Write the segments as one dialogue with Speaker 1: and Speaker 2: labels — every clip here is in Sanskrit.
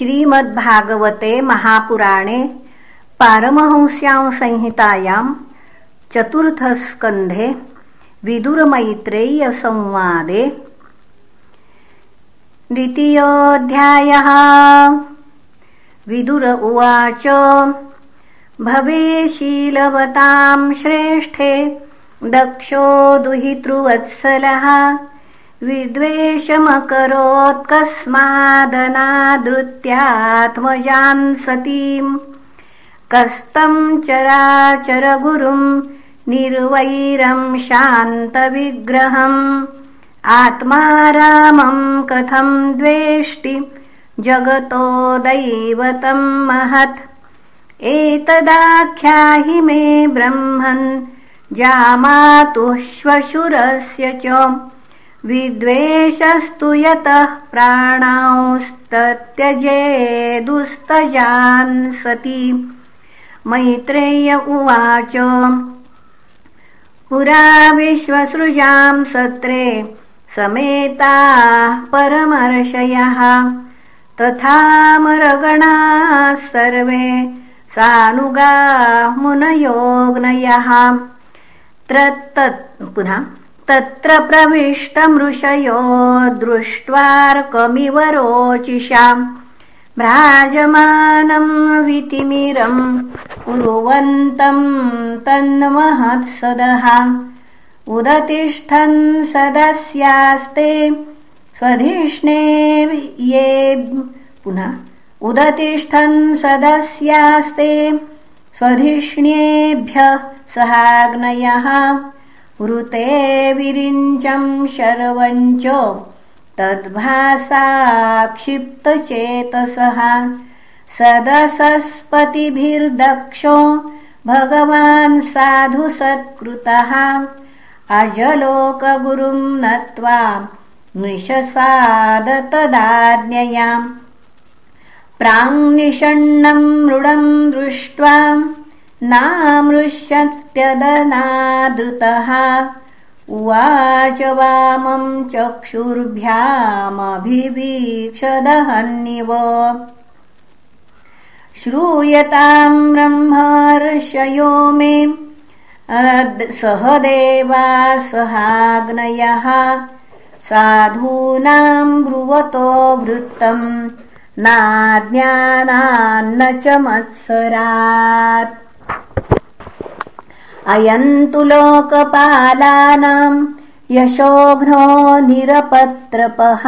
Speaker 1: श्रीमद्भागवते महापुराणे पारमहंस्यां संहितायां चतुर्थस्कन्धे विदुरमैत्रेयसंवादे द्वितीयोऽध्यायः। विदुर उवाच भवे शीलवतां श्रेष्ठे दक्षो दुहितृवत्सलः विद्वेषमकरोत्कस्मादनादृत्यात्मजान् सतीम्। कस्तं चराचरगुरुं निर्वैरं शान्तविग्रहम्। आत्मा रामं कथं द्वेष्टि जगतो दैवतं महत्। एतदाख्याहि मे ब्रह्मन् जामातुः श्वशुरस्य च विद्वेषस्तु यतः प्राणांस्तत्यजेदुस्तजान् सती। मैत्रेय उवाच पुरा विश्वसृजां सत्रे समेताः परमर्षयः। तथामरगणाः सर्वे सानुगाः मुनयोग्नयः। पुनः तत्र प्रविष्टमृषयो दृष्ट्वार्कमिव रोचिषाम् भ्राजमानं वितिमिरं कुर्वन्तं तन्महत्सदः। उदतिष्ठन् सदस्यास्ते स्वधिष्णे ये पुनः उदतिष्ठन् सदस्यास्ते स्वधिष्ण्येभ्यः सहाग्नयः ऋते विरिञ्चं शर्वञ्च तद्भासाक्षिप्तचेतसः सदसस्पतिभिर्दक्षो भगवान् साधु सत्कृतः अजलोकगुरुं नत्वा निशसादतदाज्ञयाम् प्राङ्निषण्णं मृडं दृष्ट्वा नामृष्यत्यदनादृतः उवाच वामं चक्षुर्भ्यामभिवीक्षदहन्निव। श्रूयतां ब्रह्मर्षयो मे सह देवा सहाग्नयः। साधूनां ब्रुवतो वृत्तं। नाज्ञानान्न च मत्सरात् अयन्तु लोकपालानां यशोघ्नो निरपत्रपः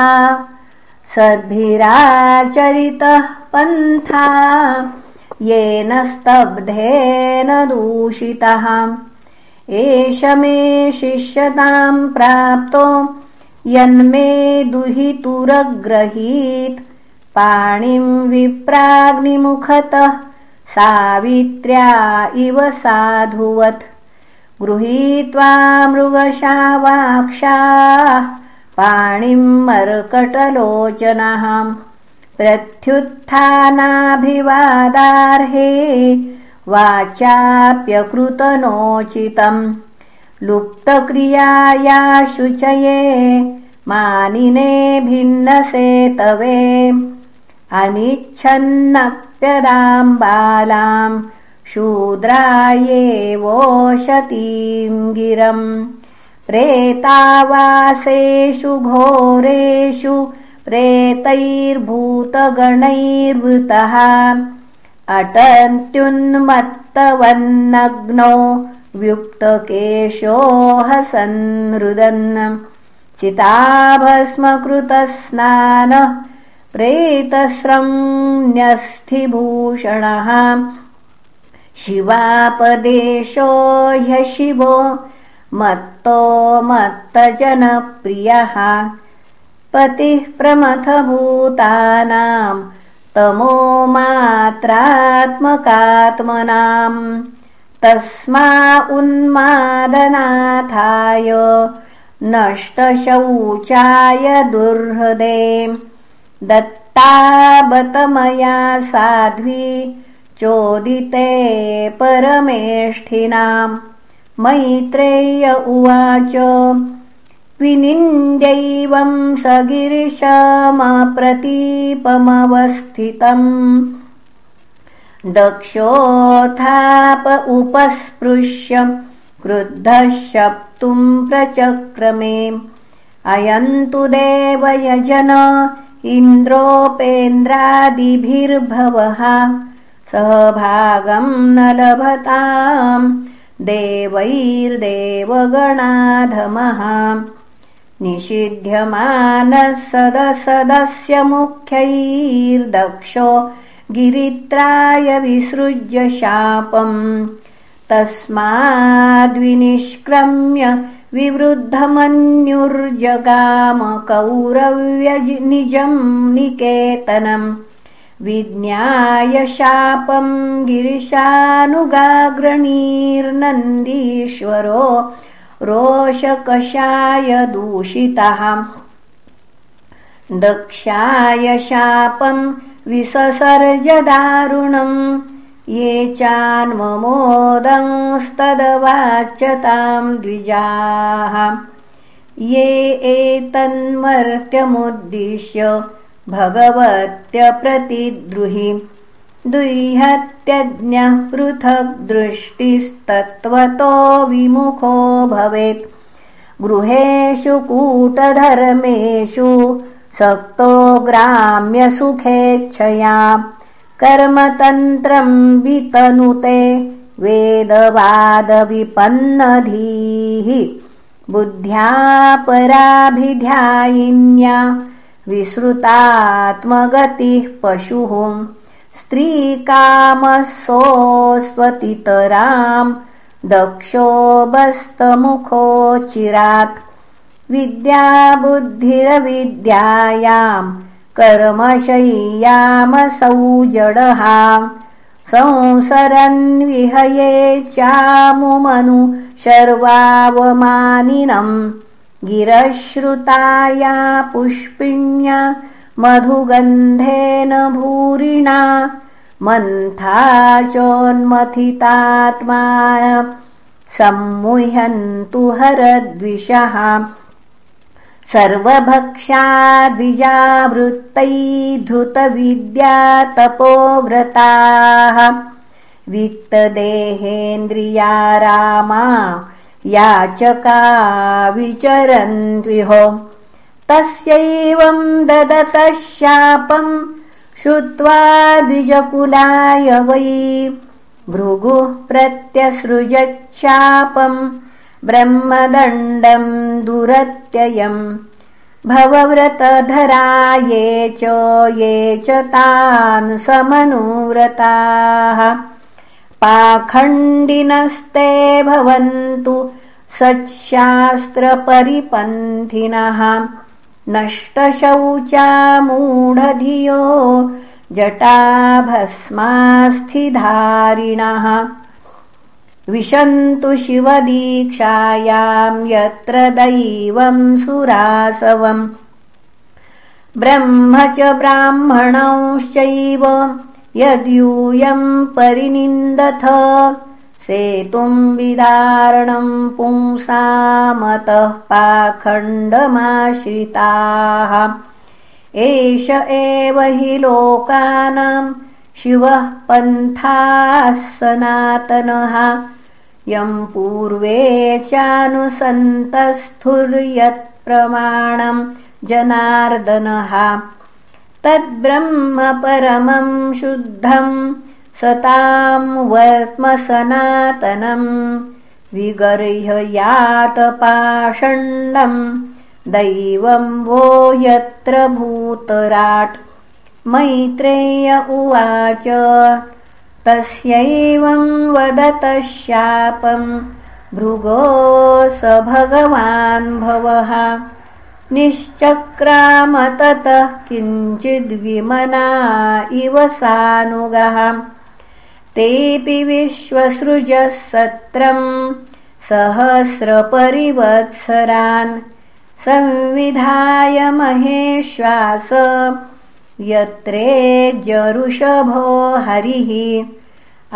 Speaker 1: सद्भिराचरितः पन्था येन स्तब्धेन दूषितः। एष मे शिष्यतां प्राप्तो यन्मे दुहितुरग्रहीत्। पाणिं विप्राग्निमुखतः सावित्र्या इव साधुवत् गृहीत्वा मृगशावाक्षाः पाणिं मर्कटलोचनः। प्रत्युत्थानाभिवादार्हे वाचाप्यकृतनोचितम्। लुप्तक्रियाया शुचये मानिने भिन्नसेतवे। अनिच्छन्नप्यदां बालां शूद्रायेवोशतीं गिरम् प्रेतावासेषु घोरेषु प्रेतैर्भूतगणैर्वृतः अटन्त्युन्मत्तवन्नग्नो व्युक्तकेशो हसन्नृदन् चिताभस्मकृतस्नानः प्रेतस्रम्यस्थिभूषणः शिवापदेशो ह्यशिवो मत्तो मत्तजनप्रियः। पतिः प्रमथभूतानां तमो मात्रात्मकात्मनाम् तस्मा उन्मादनाथाय नष्टशौचाय दुर्हृदे। दत्ताबत मया साध्वी चोदिते परमेष्ठिनाम् मैत्रेय उवाच विनिन्द्यैवं स गिरिशमप्रतीपमवस्थितम् दक्षोत्थाप उपस्पृश्य क्रुद्धः शप्तुम् प्रचक्रमे। अयन्तु देवयजन इन्द्रोपेन्द्रादिभिर्भवः सहभागम् न लभताम्। देवैर्देवगणाधमः निषिध्यमानः सदसदस्य मुख्यैर्दक्षो गिरित्राय विसृज्य शापम्। तस्माद्विनिष्क्रम्य विवृद्धमन्युर्जगाम निजम् निकेतनम् विज्ञाय शापम् गिरिशानुगाग्रणीर्नन्दीश्वरो रोषकषाय दूषितः। दक्षाय शापम् विससर्जदारुणम् ये चान्ममोदंस्तदवाच्यताम् द्विजाः। ये एतन्मर्त्यमुद्दिश्य भगवत्यप्रतिद्रुहि दुह्यत्यज्ञः पृथग् दृष्टिस्तत्त्वतो विमुखो भवेत्। गृहेषु कूटधर्मेषु सक्तो ग्राम्यसुखेच्छया कर्मतन्त्रम् वितनुते वेदवादविपन्नधीः। बुद्ध्यापराभिध्यायिन्या विसृतात्मगतिः पशुः। स्त्रीकामसोऽस्त्वतितराम् दक्षोबस्तमुखोचिरात् विद्याबुद्धिरविद्यायाम् कर्मशय्यामसौ जडः संसरन्विहये चामुमनु शर्वावमानिनम् गिरश्रुताया पुष्पिण्या मधुगन्धेन भूरिणा मन्था चोन्मथितात्मा सम्मुह्यन्तु हरद्विषः सर्वभक्षाद्विजावृत्तै धृतविद्या तपोव्रताः वित्तदेहेन्द्रिया रामा याचका विचरन्त्विहो तस्यैवम् ददतः शापम् श्रुत्वा द्विजकुलाय वै। भृगुः प्रत्यसृजच्छापम् ब्रह्मदण्डम् दुरत्ययम् भवव्रतधरा ये च ये च तान् समनुव्रताः पाखण्डिनस्ते भवन्तु सच्छास्त्रपरिपन्थिनः। नष्टशौचा मूढधियो जटाभस्मास्थिधारिणः। विशन्तु शिवदीक्षायाम् यत्र दैवम् सुरासवम्। ब्रह्म च ब्राह्मणंश्चैव यद्यूयम् परिनिन्दथ सेतुम् विदारणम् पुंसामतः पाखण्डमाश्रिताः। एष एव हि लोकानाम् शिवः पन्थाः सनातनः। यम् पूर्वे चानुसन्तस्थुर्यत्प्रमाणम् जनार्दनः तद्ब्रह्म परमम् शुद्धम् सताम् वर्त्मसनातनम् विगर्ह्य यातपाषण्डम् दैवम् वो यत्र भूतराट्। मैत्रेय उवाच तस्यैवम् वदतः शापम् भृगो स भगवान् भवः निश्चक्राम ततः किञ्चिद्विमना इव सानुगः। तेऽपि विश्वसृजः सत्रम् सहस्रपरिवत्सरान्। संविधाय महेश्वास यत्रेजऋषभो हरिः।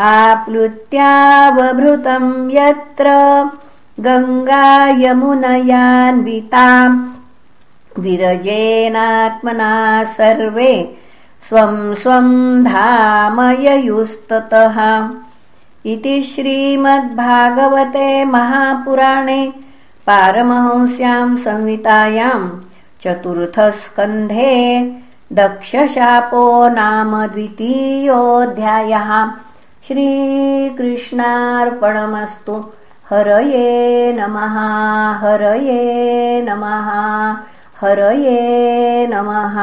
Speaker 1: आप्लुत्यावभृतम् यत्र गङ्गायमुनयान्विताम् विरजेनात्मना सर्वे स्वं स्वं धामययुस्ततः। इति श्रीमद्भागवते महापुराणे पारमहंस्यां संहितायां चतुर्थस्कन्धे दक्षशापो नाम द्वितीयोऽध्यायः। श्रीकृष्णार्पणमस्तु। हरये नमः हरये नमः हरये नमः